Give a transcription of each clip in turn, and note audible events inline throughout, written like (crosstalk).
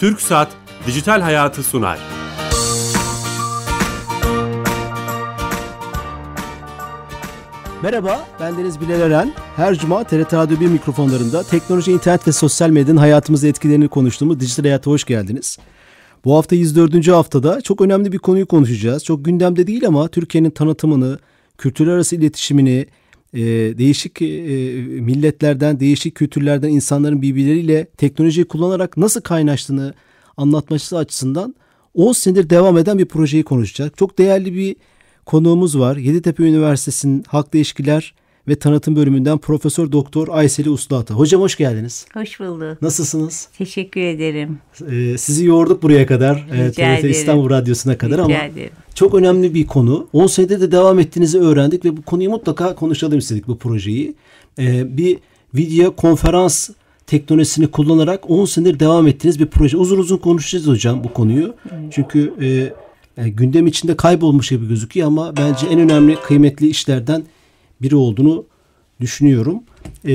Türk Saat Dijital Hayatı sunar. Merhaba, ben Deniz Bilal Eren. Her cuma TRT Radyo 1 mikrofonlarında teknoloji, internet ve sosyal medyanın hayatımızda etkilerini konuştuğumuz Dijital Hayat'a hoş geldiniz. Bu hafta 104. haftada çok önemli bir konuyu konuşacağız. Çok gündemde değil ama Türkiye'nin tanıtımını, kültürler arası iletişimini, e, değişik e, milletlerden, değişik kültürlerden insanların birbirleriyle teknolojiyi kullanarak nasıl kaynaştığını anlatması açısından 10 senedir devam eden bir projeyi konuşacağız. Çok değerli bir konuğumuz var. Yeditepe Üniversitesi'nin Halkla İlişkiler ve Tanıtım Bölümünden Profesör Doktor Ayseli Usluata. Hocam hoş geldiniz. Hoş bulduk. Nasılsınız? Teşekkür ederim. Ee, sizi yorduk buraya kadar. Rica TRT ederim. İstanbul Radyosu'na kadar Rica ama ederim. çok önemli bir konu. 10 senede de devam ettiğinizi öğrendik ve bu konuyu mutlaka konuşalım istedik bu projeyi. Ee, bir video konferans teknolojisini kullanarak 10 senedir devam ettiğiniz bir proje. Uzun uzun konuşacağız hocam bu konuyu. Çünkü e, yani gündem içinde kaybolmuş gibi gözüküyor ama bence en önemli kıymetli işlerden biri olduğunu düşünüyorum. Ee,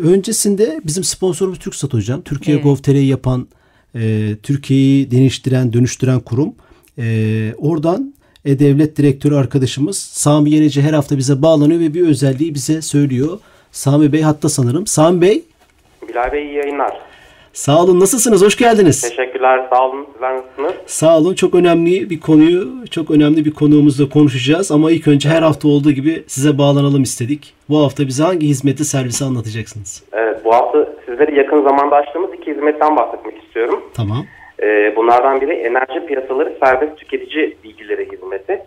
öncesinde bizim sponsorumuz TürkSat hocam. Türkiye Evet. Gov.tr'yi yapan, e, Türkiye'yi değiştiren, dönüştüren kurum. Ee, oradan E-Devlet Direktörü arkadaşımız Sami Yenici her hafta bize bağlanıyor ve bir özelliği bize söylüyor. Sami Bey hatta sanırım. Sami Bey Bilal Bey iyi yayınlar. Sağ olun nasılsınız? Hoş geldiniz. Teşekkürler sağ olun. Sizler nasılsınız? Sağ olun. Çok önemli bir konuyu, çok önemli bir konuğumuzla konuşacağız. Ama ilk önce her hafta olduğu gibi size bağlanalım istedik. Bu hafta bize hangi hizmeti, servisi anlatacaksınız? Evet bu hafta sizlere yakın zamanda açtığımız iki hizmetten bahsetmek istiyorum. Tamam. Ee, bunlardan biri enerji piyasaları serbest tüketici bilgileri hizmeti.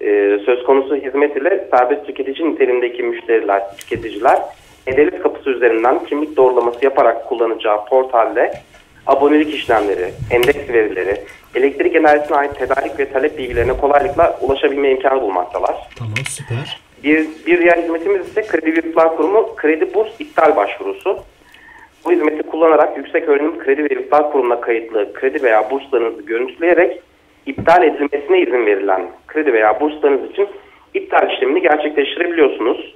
Ee, söz konusu hizmet ile serbest tüketici niteliğindeki müşteriler, tüketiciler E-Devlet kapısı üzerinden kimlik doğrulaması yaparak kullanacağı portalde abonelik işlemleri, endeks verileri, elektrik enerjisine ait tedarik ve talep bilgilerine kolaylıkla ulaşabilme imkanı bulmaktalar. Tamam süper. Bir, bir diğer hizmetimiz ise Kredi Virtüel Kurumu Kredi Burs iptal başvurusu. Bu hizmeti kullanarak Yüksek Öğrenim Kredi ve Virtüel Kurumu'na kayıtlı kredi veya burslarınızı görüntüleyerek iptal edilmesine izin verilen kredi veya burslarınız için iptal işlemini gerçekleştirebiliyorsunuz.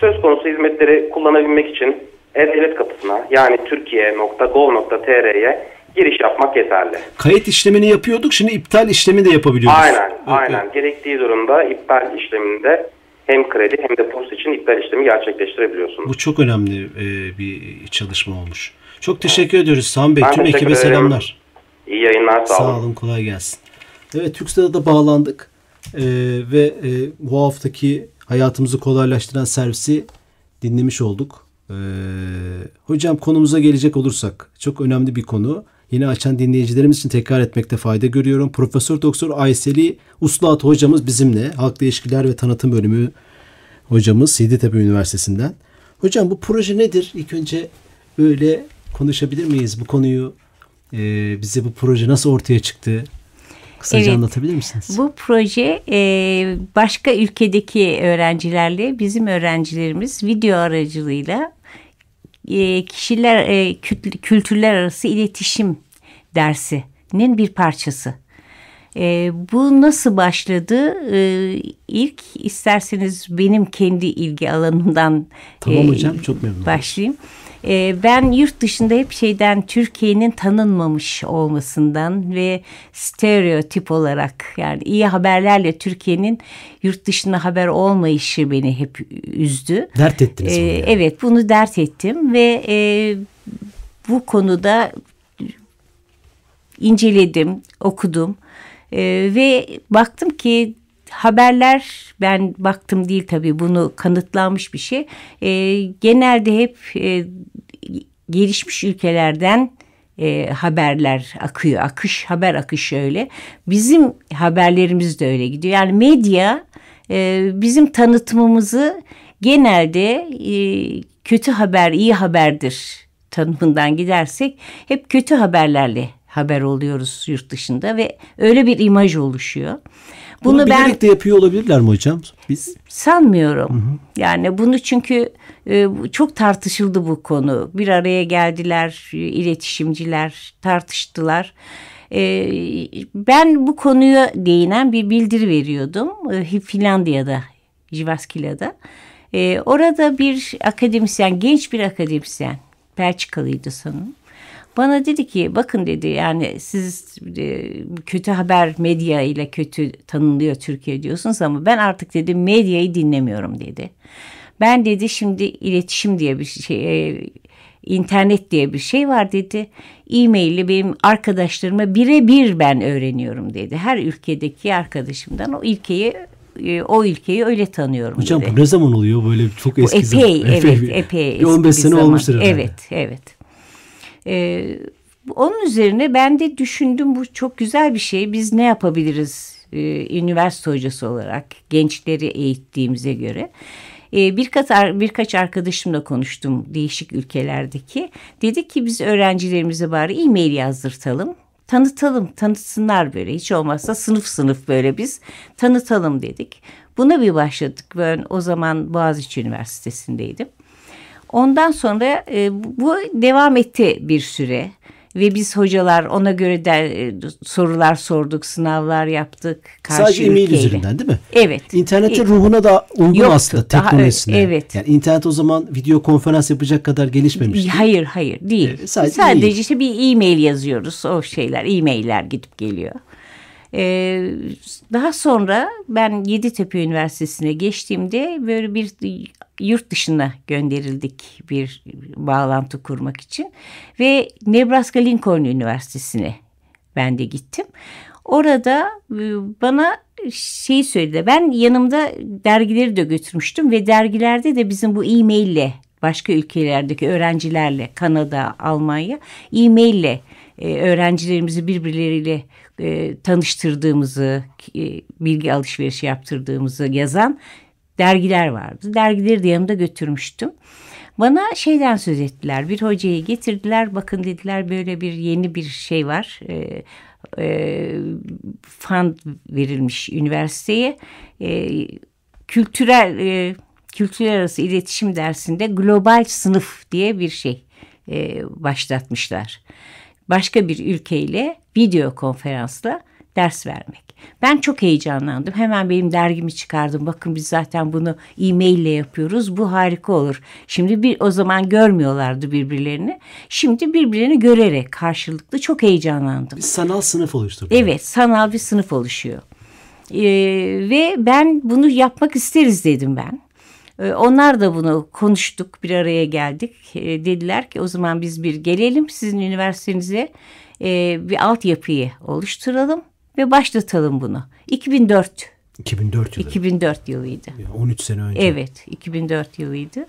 Söz konusu hizmetleri kullanabilmek için E-Devlet kapısına yani türkiye.gov.tr'ye giriş yapmak yeterli. Kayıt işlemini yapıyorduk. Şimdi iptal işlemi de yapabiliyoruz. Aynen, Evet, aynen. evet. Gerektiği durumda iptal işleminde hem kredi hem de burs için iptal işlemi gerçekleştirebiliyorsunuz. Bu çok önemli e, bir çalışma olmuş. Çok teşekkür ediyoruz Sami Bey. Ben Tüm ekibe ederim. selamlar. İyi yayınlar, sağ olun. Sağ olun, kolay gelsin. Evet, TürkSat'a da bağlandık. Ee, ve e, bu haftaki hayatımızı kolaylaştıran servisi dinlemiş olduk. Ee, hocam konumuza gelecek olursak çok önemli bir konu. Yeni açan dinleyicilerimiz için tekrar etmekte fayda görüyorum. Profesör Doktor Ayseli Usluat hocamız bizimle. Halkla İlişkiler ve Tanıtım Bölümü hocamız Yeditepe Üniversitesi'nden. Hocam bu proje nedir? İlk önce böyle konuşabilir miyiz bu konuyu? Ee, bize bu proje nasıl ortaya çıktı? Kısaca Evet. anlatabilir misiniz? Bu proje e, başka ülkedeki öğrencilerle bizim öğrencilerimiz video aracılığıyla e, kişiler e, kült- kültürler arası iletişim dersinin bir parçası. E, bu nasıl başladı? E, ilk isterseniz benim kendi ilgi alanımdan Tamam e, hocam, çok memnun oldum. E, ben yurt dışında hep şeyden Türkiye'nin tanınmamış olmasından ve stereotip olarak yani iyi haberlerle Türkiye'nin yurt dışında haber olmayışı beni hep üzdü. Dert ettiniz E, bunu yani. Evet bunu dert ettim ve e, bu konuda inceledim, okudum E, ve baktım ki haberler ben baktım değil tabii bunu kanıtlanmış bir şey. E, genelde hep e, gelişmiş ülkelerden e, haberler akıyor. Akış haber akışı öyle. Bizim haberlerimiz de öyle gidiyor. Yani medya e, bizim tanıtımımızı genelde e, kötü haber iyi haberdir tanımından gidersek hep kötü haberlerle haber oluyoruz yurt dışında ve öyle bir imaj oluşuyor. Bunu, Bunu ben bilerek de yapıyor olabilirler mi hocam? Biz sanmıyorum. Yani bunu çünkü e, çok tartışıldı bu konu. Bir araya geldiler, iletişimciler tartıştılar. E, ben bu konuya değinen bir bildiri veriyordum. E, Finlandiya'da, Jyväskylä'da. E, orada bir akademisyen, genç bir akademisyen, Belçikalıydı sanırım. Bana dedi ki bakın dedi yani siz e, kötü haber medya ile kötü tanınıyor Türkiye diyorsunuz ama ben artık dedi medyayı dinlemiyorum dedi. Ben dedi şimdi iletişim diye bir şey e, internet diye bir şey var dedi. E-mail benim arkadaşlarıma birebir ben öğreniyorum dedi. Her ülkedeki arkadaşımdan o ülkeyi e, o ülkeyi öyle tanıyorum Hocam dedi. bu ne zaman oluyor böyle çok eski Bu epey, zaman? evet, (laughs) epey. Bir 15 eski sene zaman. olmuştur herhalde. Evet, evet. Ee, onun üzerine ben de düşündüm bu çok güzel bir şey. Biz ne yapabiliriz e, üniversite hocası olarak gençleri eğittiğimize göre. E, birkaç, birkaç arkadaşımla konuştum değişik ülkelerdeki. Dedi ki biz öğrencilerimize bari e-mail yazdırtalım. Tanıtalım, tanıtsınlar böyle. Hiç olmazsa sınıf sınıf böyle biz tanıtalım dedik. Buna bir başladık. Ben o zaman Boğaziçi Üniversitesi'ndeydim. Ondan sonra e, bu devam etti bir süre ve biz hocalar ona göre de e, sorular sorduk, sınavlar yaptık. Karşı Sadece e-mail ülkeyle. üzerinden değil mi? Evet. İnternetin E- ruhuna da uygun Yoktu, aslında daha teknolojisine. evet. Yani internet o zaman video konferans yapacak kadar gelişmemişti. Hayır hayır değil. E, sadece sadece e-mail. işte bir e-mail yazıyoruz o şeyler e-mailler gidip geliyor. Ee, daha sonra ben Yeditepe Üniversitesi'ne geçtiğimde böyle bir yurt dışına gönderildik bir bağlantı kurmak için ve Nebraska Lincoln Üniversitesi'ne ben de gittim. Orada e, bana şeyi söyledi. Ben yanımda dergileri de götürmüştüm ve dergilerde de bizim bu e-maille başka ülkelerdeki öğrencilerle Kanada, Almanya e-maille e, öğrencilerimizi birbirleriyle e, tanıştırdığımızı, e, bilgi alışverişi yaptırdığımızı yazan dergiler vardı. Dergileri de yanımda götürmüştüm. Bana şeyden söz ettiler. Bir hocayı getirdiler. Bakın dediler böyle bir yeni bir şey var. E, e, fund verilmiş üniversiteye. E, kültürel e, kültürler arası iletişim dersinde global sınıf diye bir şey e, başlatmışlar. Başka bir ülkeyle video konferansla ders vermek. Ben çok heyecanlandım. Hemen benim dergimi çıkardım. Bakın biz zaten bunu e-mail ile yapıyoruz. Bu harika olur. Şimdi bir o zaman görmüyorlardı birbirlerini. Şimdi birbirlerini görerek karşılıklı çok heyecanlandım. Bir sanal sınıf oluşturduk. Evet, sanal bir sınıf oluşuyor. Ee, ve ben bunu yapmak isteriz dedim ben. Ee, onlar da bunu konuştuk, bir araya geldik. Ee, dediler ki o zaman biz bir gelelim sizin üniversitenize e, bir altyapıyı oluşturalım ve başlatalım bunu. 2004, 2004 yılı. 2004 yılıydı. Yani 13 sene önce. Evet, 2004 yılıydı.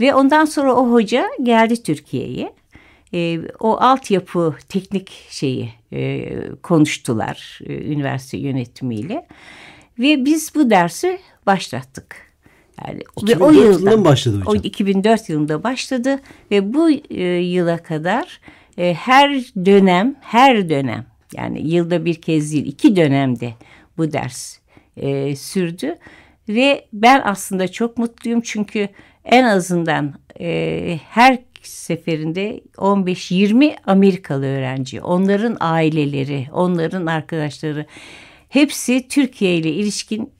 Ve ondan sonra o hoca geldi Türkiye'ye. E, o altyapı teknik şeyi e, konuştular e, üniversite yönetimiyle. Ve biz bu dersi başlattık. Yani, ve 2004 yılında mı başladı hocam? O 2004 yılında başladı ve bu e, yıla kadar e, her dönem, her dönem yani yılda bir kez değil iki dönemde bu ders e, sürdü. Ve ben aslında çok mutluyum çünkü en azından e, her seferinde 15-20 Amerikalı öğrenci, onların aileleri, onların arkadaşları hepsi Türkiye ile ilişkin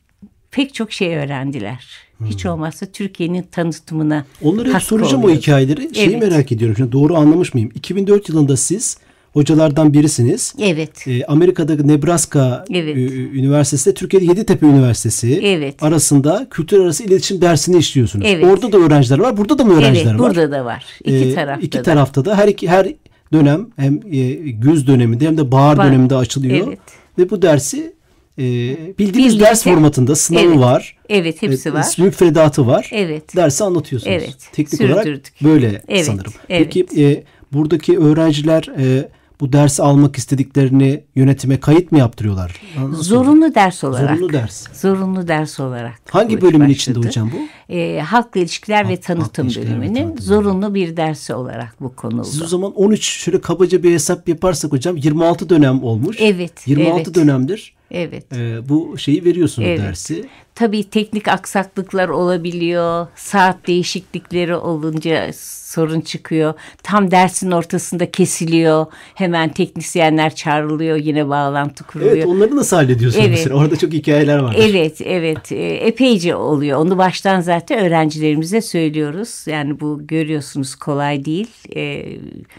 pek çok şey öğrendiler. Hiç olmazsa Türkiye'nin tanıtımına Onları hep soracağım o oluyor. hikayeleri. Şeyi Evet. merak ediyorum. Şimdi doğru anlamış mıyım? 2004 yılında siz hocalardan birisiniz. Evet. Ee, Amerika'daki Nebraska Evet. e, Üniversitesi, Türkiye'de Yeditepe Üniversitesi Evet. arasında kültür arası iletişim dersini işliyorsunuz. Evet. Orada da öğrenciler var, burada da mı öğrenciler Evet, var? burada da var. İki Ee, tarafta iki da. tarafta da her iki her dönem hem e, güz döneminde hem de bahar Var. döneminde açılıyor. Evet. Ve bu dersi e, bildiğiniz Birlikte- ders formatında sınavı Evet. var. Evet, hepsi E, var. Müfredatı var. Evet. Dersi anlatıyorsunuz. Evet, Teknik olarak böyle Evet, sanırım. evet. Peki e, buradaki öğrenciler e, bu dersi almak istediklerini yönetime kayıt mı yaptırıyorlar? Nasıl Zorunlu ders olarak. Zorunlu ders. Zorunlu ders olarak. Hangi bölümün başladı. içinde hocam bu? Ee, halkla ilişkiler ve Halk- tanıtım halkla ve bölümünün tanıtım zorunlu bir dersi olarak bu konuldu. Siz o zaman 13 şöyle kabaca bir hesap yaparsak hocam 26 dönem olmuş. Evet, 26 evet. dönemdir Evet. e, bu şeyi veriyorsunuz Evet. dersi. tabii teknik aksaklıklar olabiliyor. Saat değişiklikleri olunca sorun çıkıyor. Tam dersin ortasında kesiliyor. Hemen teknisyenler çağrılıyor. Yine bağlantı kuruluyor. Evet onları nasıl hallediyorsunuz Evet. mesela? Orada çok hikayeler var. Evet, evet. E, epeyce oluyor. Onu baştan zaten öğrencilerimize söylüyoruz. Yani bu görüyorsunuz kolay değil. E,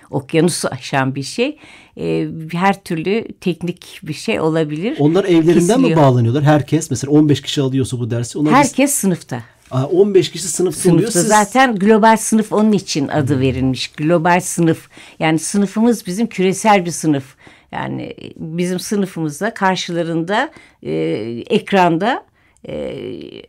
okyanusu aşan bir şey. E, her türlü teknik bir şey olabilir. Onlar evlerinden mi Kesiliyor. bağlanıyorlar? Herkes mesela 15 kişi alıyorsa bu dersi. Onlar Herkes sınıfta. Aa, 15 kişi sınıfta, oluyor. Sınıfta Siz zaten global sınıf onun için adı verilmiş. Global sınıf. Yani sınıfımız bizim küresel bir sınıf. Yani bizim sınıfımızda karşılarında e, ekranda e,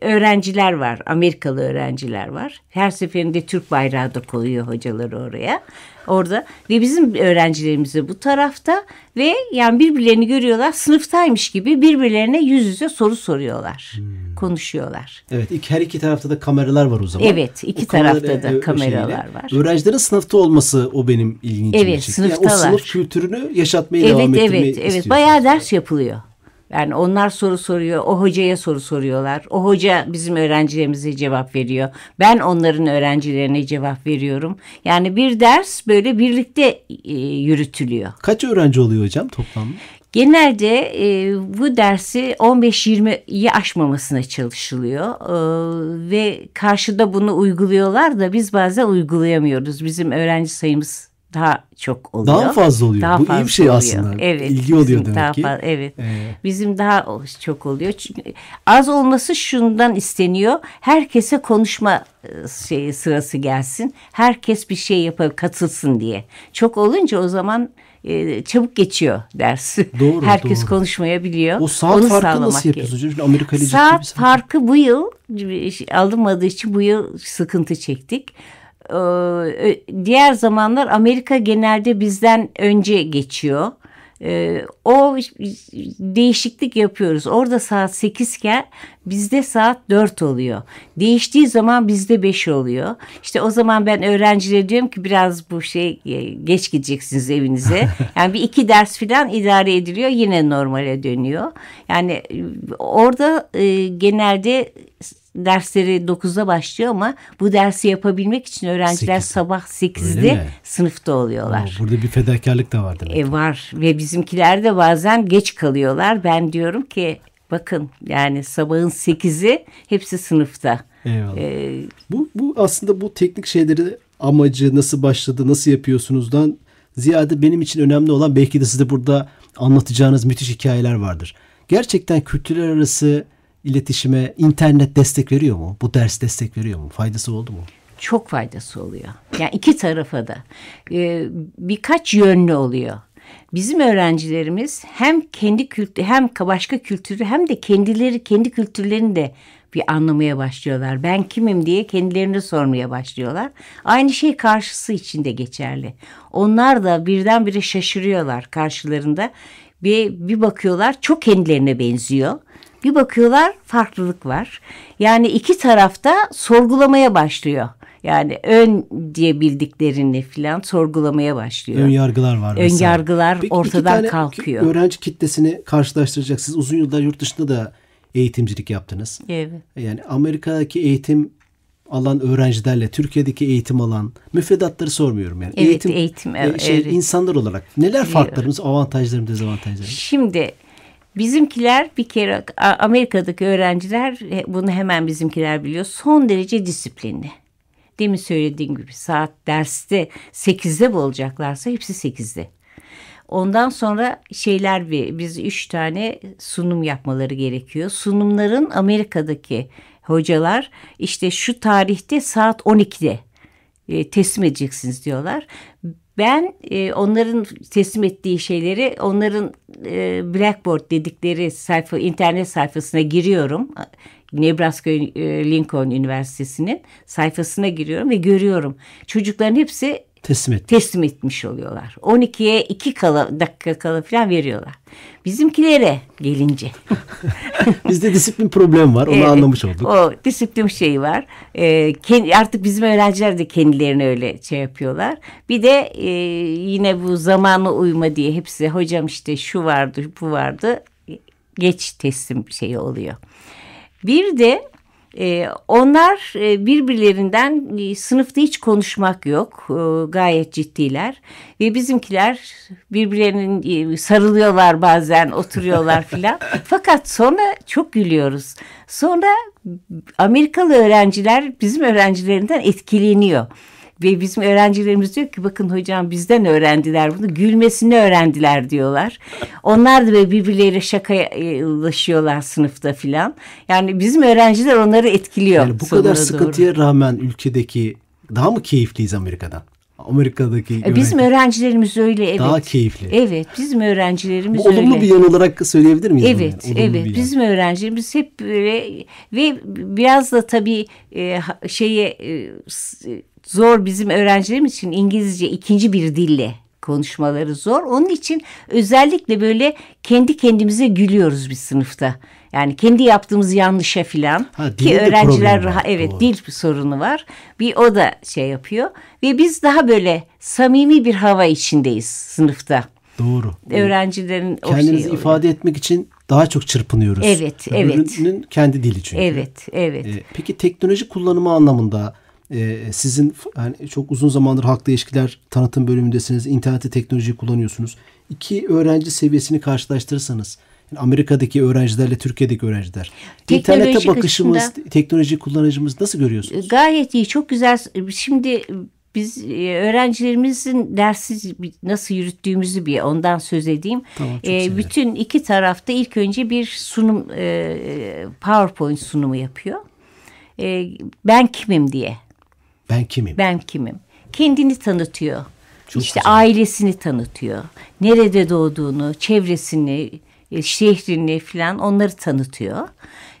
öğrenciler var. Amerikalı öğrenciler var. Her seferinde Türk bayrağı da koyuyor hocaları oraya. Orada ve bizim öğrencilerimiz de bu tarafta ve yani birbirlerini görüyorlar sınıftaymış gibi birbirlerine yüz yüze soru soruyorlar. Konuşuyorlar. Evet her iki tarafta da kameralar var o zaman. Evet, iki O kamera- tarafta da e, kameralar şeyle. var. Öğrencilerin sınıfta olması o benim ilgincimi Evet, çekti. Yani o sınıftalar. sınıf kültürünü yaşatmayı Evet devam ettirmeyi evet evet istiyorsunuz. bayağı ders yapılıyor. Yani onlar soru soruyor, o hocaya soru soruyorlar. O hoca bizim öğrencilerimize cevap veriyor. Ben onların öğrencilerine cevap veriyorum. Yani bir ders böyle birlikte e, yürütülüyor. Kaç öğrenci oluyor hocam toplamda? Genelde e, bu dersi 15-20'yi aşmamasına çalışılıyor E, ve karşıda bunu uyguluyorlar da biz bazen uygulayamıyoruz. Bizim öğrenci sayımız daha çok oluyor. Daha fazla oluyor. Daha Bu iyi fazla bir şey oluyor. aslında. Evet. İlgi oluyor demek daha ki. fa- evet. Ee, Bizim daha çok oluyor. Çünkü az olması şundan isteniyor. Herkese konuşma e, şeyi sırası gelsin. Herkes bir şey yapıp katılsın diye. Çok olunca o zaman e, çabuk geçiyor ders. Doğru, (laughs) Herkes doğru. konuşmayabiliyor. o saat Onu farkı nasıl yapıyorsunuz hocam? Şimdi Amerika Saat saat. farkı bu yıl alınmadığı için bu yıl sıkıntı çektik. Ee, ö- Diğer zamanlar Amerika genelde bizden önce geçiyor. Ee, O değişiklik yapıyoruz. Orada saat 8 iken bizde saat 4 oluyor. Değiştiği zaman bizde 5 oluyor. İşte o zaman ben öğrencilere diyorum ki biraz bu şey e, geç gideceksiniz evinize. (laughs) Yani bir iki ders falan idare ediliyor yine normale dönüyor. Yani e, orada e, genelde dersleri 9'da başlıyor ama bu dersi yapabilmek için öğrenciler Sekiz. sabah Öyle 8'de mi? sınıfta oluyorlar. Oo, burada bir fedakarlık da var demek. E, var ve bizimkiler de bazen geç kalıyorlar. Ben diyorum ki bakın yani sabahın 8'i hepsi sınıfta. Eyvallah. E, Bu, bu aslında bu teknik şeyleri amacı nasıl başladı, nasıl yapıyorsunuzdan ziyade benim için önemli olan belki de size burada anlatacağınız müthiş hikayeler vardır. Gerçekten kültürler arası iletişime internet destek veriyor mu? Bu ders destek veriyor mu? Faydası oldu mu? çok faydası oluyor. Yani iki tarafa da e, birkaç yönlü oluyor. Bizim öğrencilerimiz hem kendi kültü hem başka kültürü hem de kendileri kendi kültürlerini de bir anlamaya başlıyorlar. Ben kimim diye kendilerini sormaya başlıyorlar. Aynı şey karşısı için de geçerli. Onlar da birdenbire şaşırıyorlar karşılarında. Bir, bir bakıyorlar çok kendilerine benziyor. Bir bakıyorlar farklılık var. Yani iki tarafta sorgulamaya başlıyor. Yani ön diye bildiklerini falan sorgulamaya başlıyor. Ön yargılar var. Ön mesela. yargılar Peki iki ortadan tane kalkıyor. Öğrenci kitlesini karşılaştıracaksınız. Uzun yıllar yurt dışında da eğitimcilik yaptınız. Evet. Yani Amerika'daki eğitim alan öğrencilerle Türkiye'deki eğitim alan müfredatları sormuyorum yani. Evet, eğitim, e, evet, şey, evet. insanlar olarak neler farklarımız, avantajlarımız, dezavantajlarımız? Şimdi bizimkiler bir kere Amerika'daki öğrenciler e, bunu hemen bizimkiler biliyor. Son derece disiplinli. Demin söylediğim gibi saat derste 8'de mi olacaklarsa hepsi 8'de. Ondan sonra şeyler bir biz üç tane sunum yapmaları gerekiyor. Sunumların Amerika'daki hocalar işte şu tarihte saat 12'de e, teslim edeceksiniz diyorlar. Ben e, onların teslim ettiği şeyleri onların e, Blackboard dedikleri sayfa internet sayfasına giriyorum. Nebraska e, Lincoln Üniversitesi'nin sayfasına giriyorum ve görüyorum. Çocukların hepsi Teslim et. teslim etmiş oluyorlar. 12'ye 2 kala, dakika kala falan veriyorlar. Bizimkilere gelince. (laughs) Bizde disiplin problemi var. Onu Evet, anlamış olduk. O disiplin şeyi var. Ee, kendi, artık bizim öğrenciler de kendilerini öyle şey yapıyorlar. Bir de e, yine bu zamana uyma diye hepsi hocam işte şu vardı bu vardı geç teslim şeyi oluyor. Bir de e, onlar e, birbirlerinden e, sınıfta hiç konuşmak yok. E, gayet ciddiler. Ve bizimkiler birbirlerinin e, sarılıyorlar bazen, oturuyorlar (laughs) filan. Fakat sonra çok gülüyoruz. Sonra Amerikalı öğrenciler bizim öğrencilerinden etkileniyor. Ve bizim öğrencilerimiz diyor ki bakın hocam bizden öğrendiler bunu. Gülmesini öğrendiler diyorlar. Onlar da böyle birbirleriyle şakalaşıyorlar sınıfta filan. Yani bizim öğrenciler onları etkiliyor. Yani bu kadar sıkıntıya doğru. rağmen ülkedeki daha mı keyifliyiz Amerika'dan? Amerika'daki öğrenci. Bizim öğrencilerimiz öyle evet. Daha keyifli. Evet bizim öğrencilerimiz Bu olumlu öyle. Olumlu bir yan olarak söyleyebilir miyiz? Evet yani? evet bizim öğrencilerimiz hep böyle ve biraz da tabii e, şeye e, zor bizim öğrencilerimiz için İngilizce ikinci bir dille konuşmaları zor. Onun için özellikle böyle kendi kendimize gülüyoruz bir sınıfta. Yani kendi yaptığımız yanlışa filan ki öğrenciler rahat, evet Doğru. dil sorunu var. Bir o da şey yapıyor ve biz daha böyle samimi bir hava içindeyiz sınıfta. Doğru. Öğrencilerin kendinizi o ifade etmek için daha çok çırpınıyoruz. Evet, evet. Ürünün kendi dili çünkü. Evet, evet. Ee, peki teknoloji kullanımı anlamında e, sizin yani çok uzun zamandır halkla ilişkiler tanıtım bölümündesiniz. İnterneti teknolojiyi kullanıyorsunuz. İki öğrenci seviyesini karşılaştırırsanız yani Amerika'daki öğrencilerle Türkiye'deki öğrenciler. Teknoloji İnternete bakışımız, teknoloji kullanıcımız nasıl görüyorsunuz? Gayet iyi, çok güzel. Şimdi biz e, öğrencilerimizin dersi nasıl yürüttüğümüzü bir ondan söz edeyim. Tamam, e, bütün iki tarafta ilk önce bir sunum e, PowerPoint sunumu yapıyor. E, ben kimim diye. Ben kimim? Ben kimim? Kendini tanıtıyor. Çok işte güzel. ailesini tanıtıyor. Nerede doğduğunu, çevresini, e, şehrini falan onları tanıtıyor.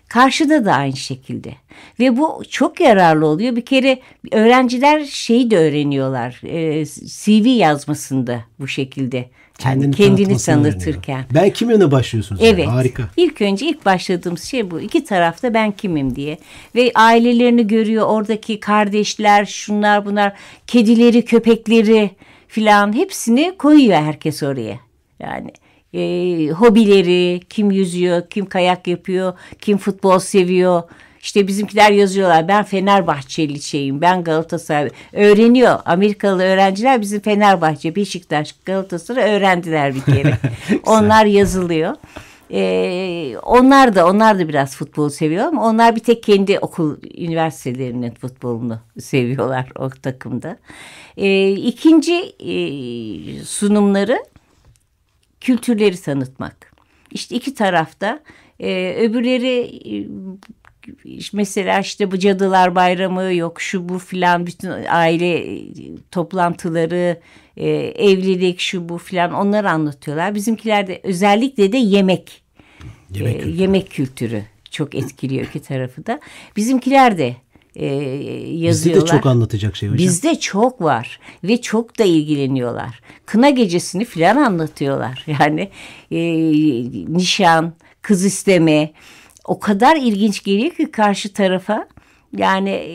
Karşıda da aynı şekilde. Ve bu çok yararlı oluyor. Bir kere öğrenciler şeyi de öğreniyorlar. E, CV yazmasında bu şekilde. Kendini, kendini tanıtırken. Öğreniyor. Ben kimimle başlıyorsunuz? Evet. Yani. Harika. İlk önce ilk başladığımız şey bu. İki tarafta ben kimim diye. Ve ailelerini görüyor. Oradaki kardeşler, şunlar bunlar, kedileri, köpekleri filan hepsini koyuyor herkes oraya. Yani e, hobileri, kim yüzüyor, kim kayak yapıyor, kim futbol seviyor. İşte bizimkiler yazıyorlar ben Fenerbahçeli şeyim ben Galatasaray öğreniyor Amerikalı öğrenciler bizim Fenerbahçe Beşiktaş Galatasaray öğrendiler bir kere (laughs) onlar yazılıyor. Ee, onlar da onlar da biraz futbol seviyor ama onlar bir tek kendi okul üniversitelerinin futbolunu seviyorlar o takımda. Ee, ikinci e, sunumları kültürleri tanıtmak. İşte iki tarafta e, öbürleri e, mesela işte bu Cadılar Bayramı yok şu bu filan bütün aile toplantıları e, evlilik şu bu filan onları anlatıyorlar. Bizimkiler de özellikle de yemek yemek, e, kültürü. yemek kültürü çok etkiliyor iki tarafı da. Bizimkiler de e, yazıyorlar. Bizde de çok anlatacak şey hocam. Bizde çok var ve çok da ilgileniyorlar. Kına gecesini filan anlatıyorlar. (laughs) Yani e, nişan, kız isteme o kadar ilginç geliyor ki karşı tarafa. Yani e,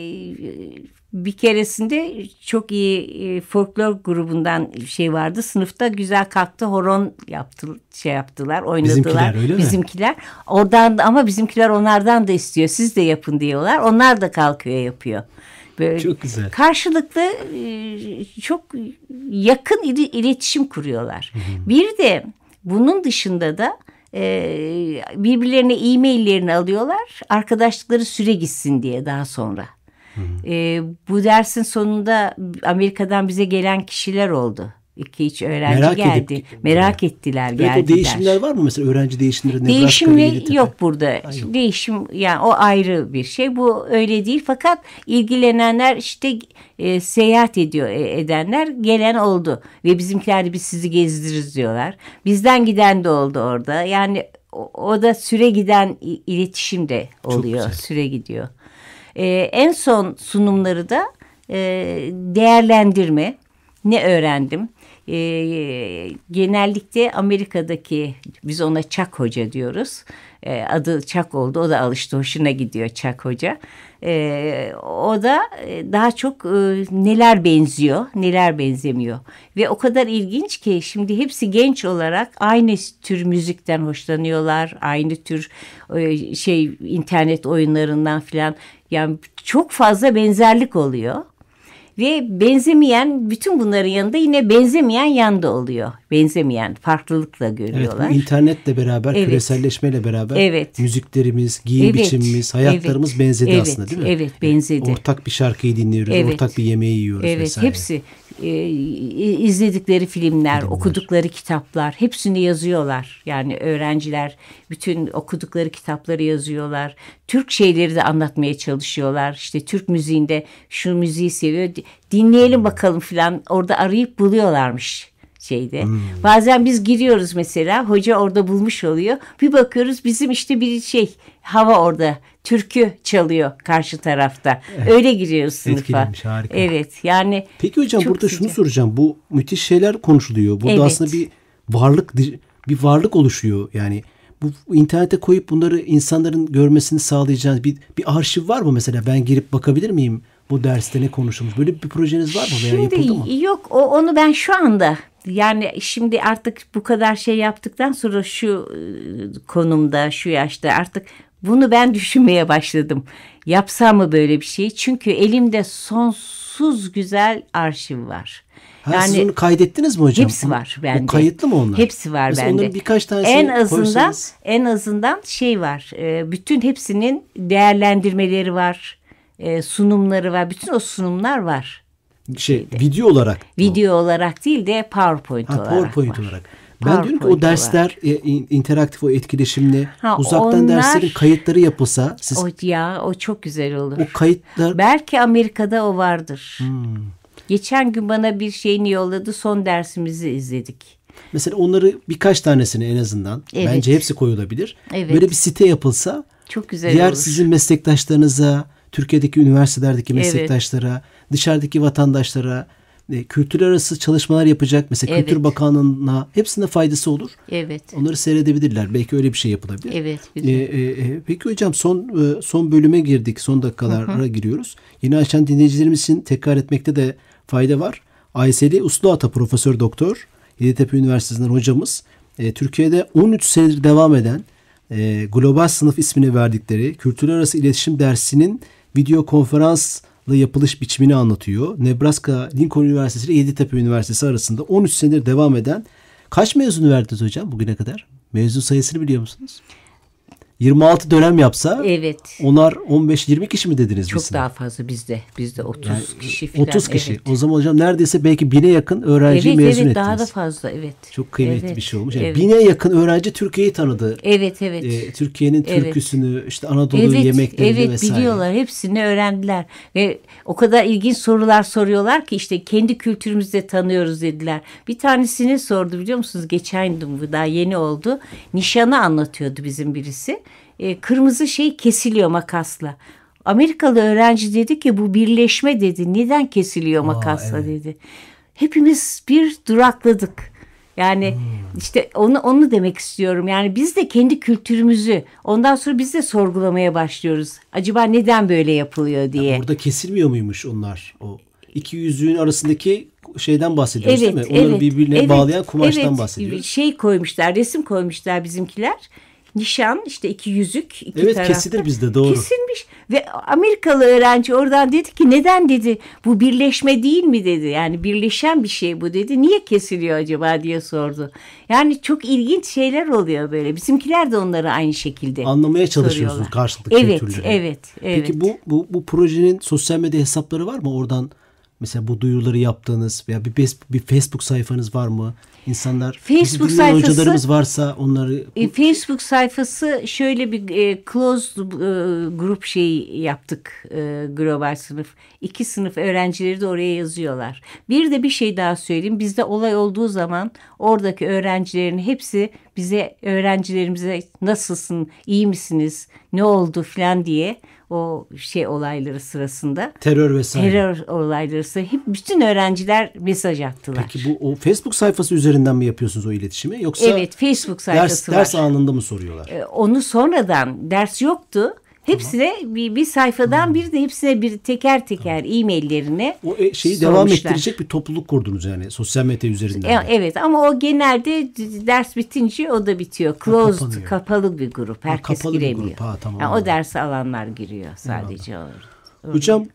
bir keresinde çok iyi e, folklor grubundan şey vardı. Sınıfta güzel kalktı horon yaptı şey yaptılar oynadılar. Bizimkiler öyle mi? Bizimkiler. Oradan ama bizimkiler onlardan da istiyor. Siz de yapın diyorlar. Onlar da kalkıyor yapıyor. Böyle çok güzel. Karşılıklı e, çok yakın iletişim kuruyorlar. Hı hı. Bir de bunun dışında da e, birbirlerine e-maillerini alıyorlar. Arkadaşlıkları süre gitsin diye daha sonra. E, bu dersin sonunda Amerika'dan bize gelen kişiler oldu. İki hiç öğrenci merak geldi. Edip, merak yani. ettiler geldiler. Evet, o değişimler var mı mesela öğrenci değişimleri? Değişimli yok burada. Ay, yok. Değişim yani o ayrı bir şey. Bu öyle değil fakat ilgilenenler işte e, seyahat ediyor e, edenler gelen oldu. Ve bizimkiler de biz sizi gezdiririz diyorlar. Bizden giden de oldu orada. Yani o, o da süre giden iletişim de oluyor. Süre gidiyor. E, en son sunumları da e, değerlendirme. Ne öğrendim? E, genellikle Amerika'daki biz ona Çak Hoca diyoruz. E, adı Çak oldu. O da alıştı. Hoşuna gidiyor Çak Hoca. E, o da e, daha çok e, neler benziyor, neler benzemiyor. Ve o kadar ilginç ki şimdi hepsi genç olarak aynı tür müzikten hoşlanıyorlar. Aynı tür e, şey internet oyunlarından filan. Yani çok fazla benzerlik oluyor. Ve benzemeyen bütün bunların yanında yine benzemeyen yanda oluyor. Benzemeyen farklılıkla görüyorlar. Evet internetle beraber evet. küreselleşmeyle beraber evet. müziklerimiz, giyim evet. biçimimiz, hayatlarımız evet. benzedi evet. aslında değil mi? Evet benzedi. Ortak bir şarkıyı dinliyoruz, evet. ortak bir yemeği yiyoruz evet. vesaire. Hepsi e, izledikleri filmler, Filmler. okudukları kitaplar hepsini yazıyorlar. Yani öğrenciler bütün okudukları kitapları yazıyorlar. Türk şeyleri de anlatmaya çalışıyorlar. İşte Türk müziğinde şu müziği seviyor. Dinleyelim bakalım filan. Orada arayıp buluyorlarmış şeyde. Hmm. Bazen biz giriyoruz mesela hoca orada bulmuş oluyor. Bir bakıyoruz bizim işte bir şey hava orada türkü çalıyor karşı tarafta. Evet. Öyle giriyoruz sınıfa. Etkilenmiş harika. Evet yani. Peki hocam burada sıcak. şunu soracağım. Bu müthiş şeyler konuşuluyor. Burada evet. aslında bir varlık bir varlık oluşuyor. Yani bu internete koyup bunları insanların görmesini sağlayacağınız bir, bir arşiv var mı mesela? Ben girip bakabilir miyim? Bu derste ne konuşulmuş? Böyle bir projeniz var mı veya Şimdi, yapıldı mı? Yok o, onu ben şu anda yani şimdi artık bu kadar şey yaptıktan sonra şu e, konumda şu yaşta artık bunu ben (laughs) düşünmeye başladım. Yapsam mı böyle bir şey? Çünkü elimde sonsuz güzel arşiv var. Ha, yani siz onu kaydettiniz mi hocam? Hepsi var bende. O kayıtlı mı onlar? Hepsi var Mesela bende. Onların birkaç tanesi en azından koysanız... en azından şey var. E, bütün hepsinin değerlendirmeleri var. E, sunumları var. Bütün o sunumlar var. Şey video olarak. Video o. olarak değil de PowerPoint ha, olarak. PowerPoint var. olarak. Ben diyorum ki o dersler e, interaktif o etkileşimli ha, uzaktan onlar, derslerin kayıtları yapılsa siz o ya o çok güzel olur. O kayıtlar belki Amerika'da o vardır. Hmm. Geçen gün bana bir şeyini yolladı. Son dersimizi izledik. Mesela onları birkaç tanesini en azından evet. bence hepsi koyulabilir. Evet. Böyle bir site yapılsa çok güzel diğer olur. sizin meslektaşlarınıza, Türkiye'deki üniversitelerdeki meslektaşlara, evet. Dışarıdaki vatandaşlara e, kültür arası çalışmalar yapacak. Mesela evet. Kültür Bakanlığı'na hepsine faydası olur. Evet. Onları seyredebilirler. Belki öyle bir şey yapılabilir. Evet. Güzel. E, e, e, peki hocam son e, son bölüme girdik. Son dakikalara hı hı. giriyoruz. Yeni açan dinleyicilerimiz için tekrar etmekte de fayda var. Ayseli Usluata Profesör Doktor Yeditepe Üniversitesi'nden hocamız e, Türkiye'de 13 senedir devam eden e, global sınıf ismini verdikleri kültürler arası iletişim dersinin video konferansla yapılış biçimini anlatıyor. Nebraska Lincoln Üniversitesi ile Yeditepe Üniversitesi arasında 13 senedir devam eden kaç mezunu verdiniz hocam bugüne kadar? Mezun sayısını biliyor musunuz? 26 dönem yapsa evet. onar 15-20 kişi mi dediniz? Çok bizde? daha fazla bizde. Bizde 30 yani, kişi falan. 30 kişi. Evet. O zaman hocam neredeyse belki bine yakın öğrenci evet, mezun evet, ettiniz. Evet daha da fazla evet. Çok kıymetli evet, bir şey olmuş. Yani evet. Bine yakın öğrenci Türkiye'yi tanıdı. Evet evet. Ee, Türkiye'nin türküsünü evet. işte Anadolu evet, yemeklerini evet, vesaire. Evet biliyorlar hepsini öğrendiler. Ve o kadar ilginç sorular soruyorlar ki işte kendi kültürümüzde tanıyoruz dediler. Bir tanesini sordu biliyor musunuz? Geçen bu daha yeni oldu. Nişanı anlatıyordu bizim birisi e, kırmızı şey kesiliyor makasla. Amerikalı öğrenci dedi ki bu birleşme dedi. Neden kesiliyor makasla Aa, evet. dedi. Hepimiz bir durakladık. Yani hmm. işte onu onu demek istiyorum. Yani biz de kendi kültürümüzü ondan sonra biz de sorgulamaya başlıyoruz. Acaba neden böyle yapılıyor diye. Ya burada kesilmiyor muymuş onlar? O iki yüzüğün arasındaki şeyden bahsediyoruz evet, değil mi? Onları evet, birbirine evet, bağlayan kumaştan evet, bahsediyoruz. Şey koymuşlar, resim koymuşlar bizimkiler nişan işte iki yüzük iki evet, tarafta. kesilir bizde doğru. Kesilmiş ve Amerikalı öğrenci oradan dedi ki neden dedi bu birleşme değil mi dedi yani birleşen bir şey bu dedi niye kesiliyor acaba diye sordu. Yani çok ilginç şeyler oluyor böyle bizimkiler de onları aynı şekilde Anlamaya çalışıyorsunuz karşılıklı evet, kültürleri. Evet evet. Peki bu, bu, bu projenin sosyal medya hesapları var mı oradan Mesela bu duyuruları yaptığınız veya bir, bir Facebook sayfanız var mı? İnsanlar Facebook sayfası hocalarımız varsa onları e, Facebook sayfası şöyle bir e, closed e, grup şeyi yaptık e, global sınıf. İki sınıf öğrencileri de oraya yazıyorlar. Bir de bir şey daha söyleyeyim. Bizde olay olduğu zaman oradaki öğrencilerin hepsi bize öğrencilerimize nasılsın, iyi misiniz, ne oldu falan diye o şey olayları sırasında. Terör vesaire. Terör olayları sırasında hep bütün öğrenciler mesaj attılar. Peki bu o Facebook sayfası üzerinden mi yapıyorsunuz o iletişimi yoksa Evet Facebook sayfası ders, var. ders anında mı soruyorlar? Ee, Onu sonradan ders yoktu. Hepsine bir, bir sayfadan bir de hepsine bir teker teker e-maillerine O e, şeyi devam sormuşlar. ettirecek bir topluluk kurdunuz yani sosyal medya üzerinden. E, de. Evet ama o genelde ders bitince o da bitiyor. Closed, kapanıyor. kapalı bir grup. Herkes kapalı bir giremiyor. grup. Ha, tamam, Yani o dersi alanlar giriyor sadece. Hocam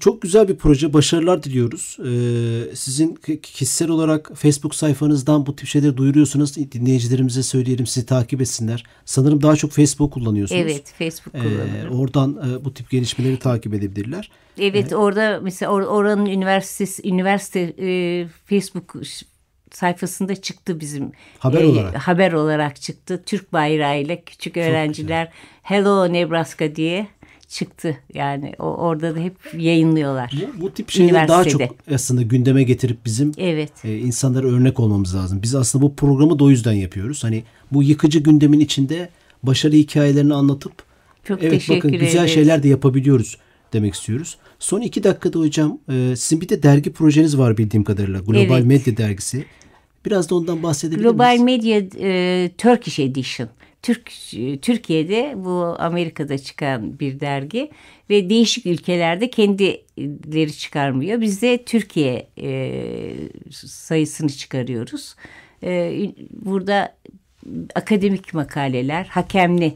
çok güzel bir proje. Başarılar diliyoruz. Ee, sizin kişisel olarak Facebook sayfanızdan bu tip şeyleri duyuruyorsunuz. Dinleyicilerimize söyleyelim sizi takip etsinler. Sanırım daha çok Facebook kullanıyorsunuz. Evet Facebook Ee, kullanıyorum. oradan e, bu tip gelişmeleri takip edebilirler. Evet orada mesela or- oranın üniversitesi üniversite e, Facebook sayfasında çıktı bizim Haber e, olarak. haber olarak çıktı. Türk bayrağıyla küçük öğrenciler Hello Nebraska diye çıktı. Yani o orada da hep yayınlıyorlar. Bu, bu tip şeyleri daha çok aslında gündeme getirip bizim Evet. e, insanlara örnek olmamız lazım. Biz aslında bu programı da o yüzden yapıyoruz. Hani bu yıkıcı gündemin içinde başarı hikayelerini anlatıp Çok evet teşekkür bakın güzel ederiz. şeyler de yapabiliyoruz demek istiyoruz. Son iki dakikada hocam e, sizin bir de dergi projeniz var bildiğim kadarıyla. Global Evet. Medya Dergisi. Biraz da ondan bahsedebilir Global miyiz? Media e, Turkish Edition. Türk Türkiye'de bu Amerika'da çıkan bir dergi ve değişik ülkelerde kendileri çıkarmıyor. Biz de Türkiye e, sayısını çıkarıyoruz. E, burada akademik makaleler, hakemli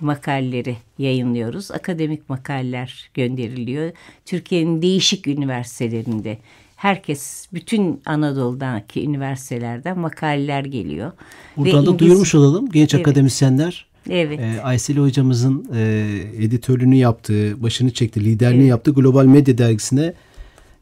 makaleleri yayınlıyoruz. Akademik makaleler gönderiliyor. Türkiye'nin değişik üniversitelerinde herkes bütün Anadolu'daki üniversitelerden makaleler geliyor. Ve Buradan da İngiliz- duyurmuş olalım. Genç Evet. akademisyenler Evet. e, Aysel hocamızın e, editörlüğünü yaptığı, başını çekti, liderliğini yaptığı Global Medya Dergisi'ne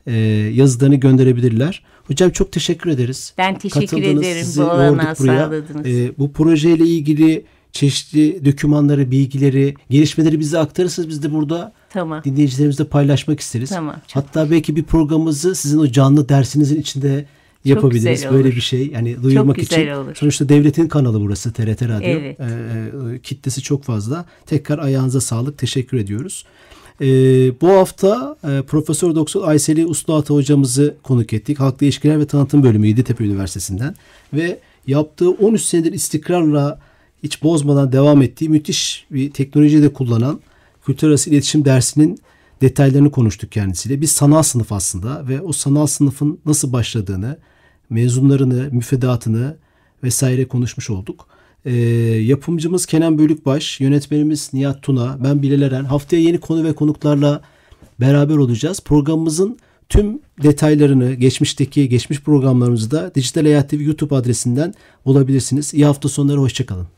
e, yazılarını gönderebilirler. Hocam çok teşekkür ederiz. Ben teşekkür Katıldınız, ederim. sizi Bu olanağı sağladınız. E, bu projeyle ilgili çeşitli dokümanları, bilgileri, gelişmeleri bize aktarırsınız. Biz de burada Tamam. dinleyicilerimizle paylaşmak isteriz. Tamam, çok Hatta belki bir programımızı sizin o canlı dersinizin içinde yapabiliriz. Böyle bir şey. Yani duyurmak için. olur. Sonuçta devletin kanalı burası TRT Radyo. Evet. Ee, e, kitlesi çok fazla. Tekrar ayağınıza sağlık. Teşekkür ediyoruz. Ee, bu hafta e, Profesör Doktor Ayseli Usluata hocamızı konuk ettik. Halkla İlişkiler ve Tanıtım Bölümü Yeditepe Üniversitesi'nden ve yaptığı 13 senedir istikrarla hiç bozmadan devam ettiği müthiş bir teknolojiyi de kullanan kültür arası iletişim dersinin detaylarını konuştuk kendisiyle. Bir sanal sınıf aslında ve o sanal sınıfın nasıl başladığını, mezunlarını, müfredatını vesaire konuşmuş olduk. Ee, yapımcımız Kenan Bölükbaş, yönetmenimiz Nihat Tuna, ben Bilal Eren. Haftaya yeni konu ve konuklarla beraber olacağız. Programımızın tüm detaylarını, geçmişteki geçmiş programlarımızı da Dijital Hayat TV YouTube adresinden bulabilirsiniz. İyi hafta sonları, hoşçakalın.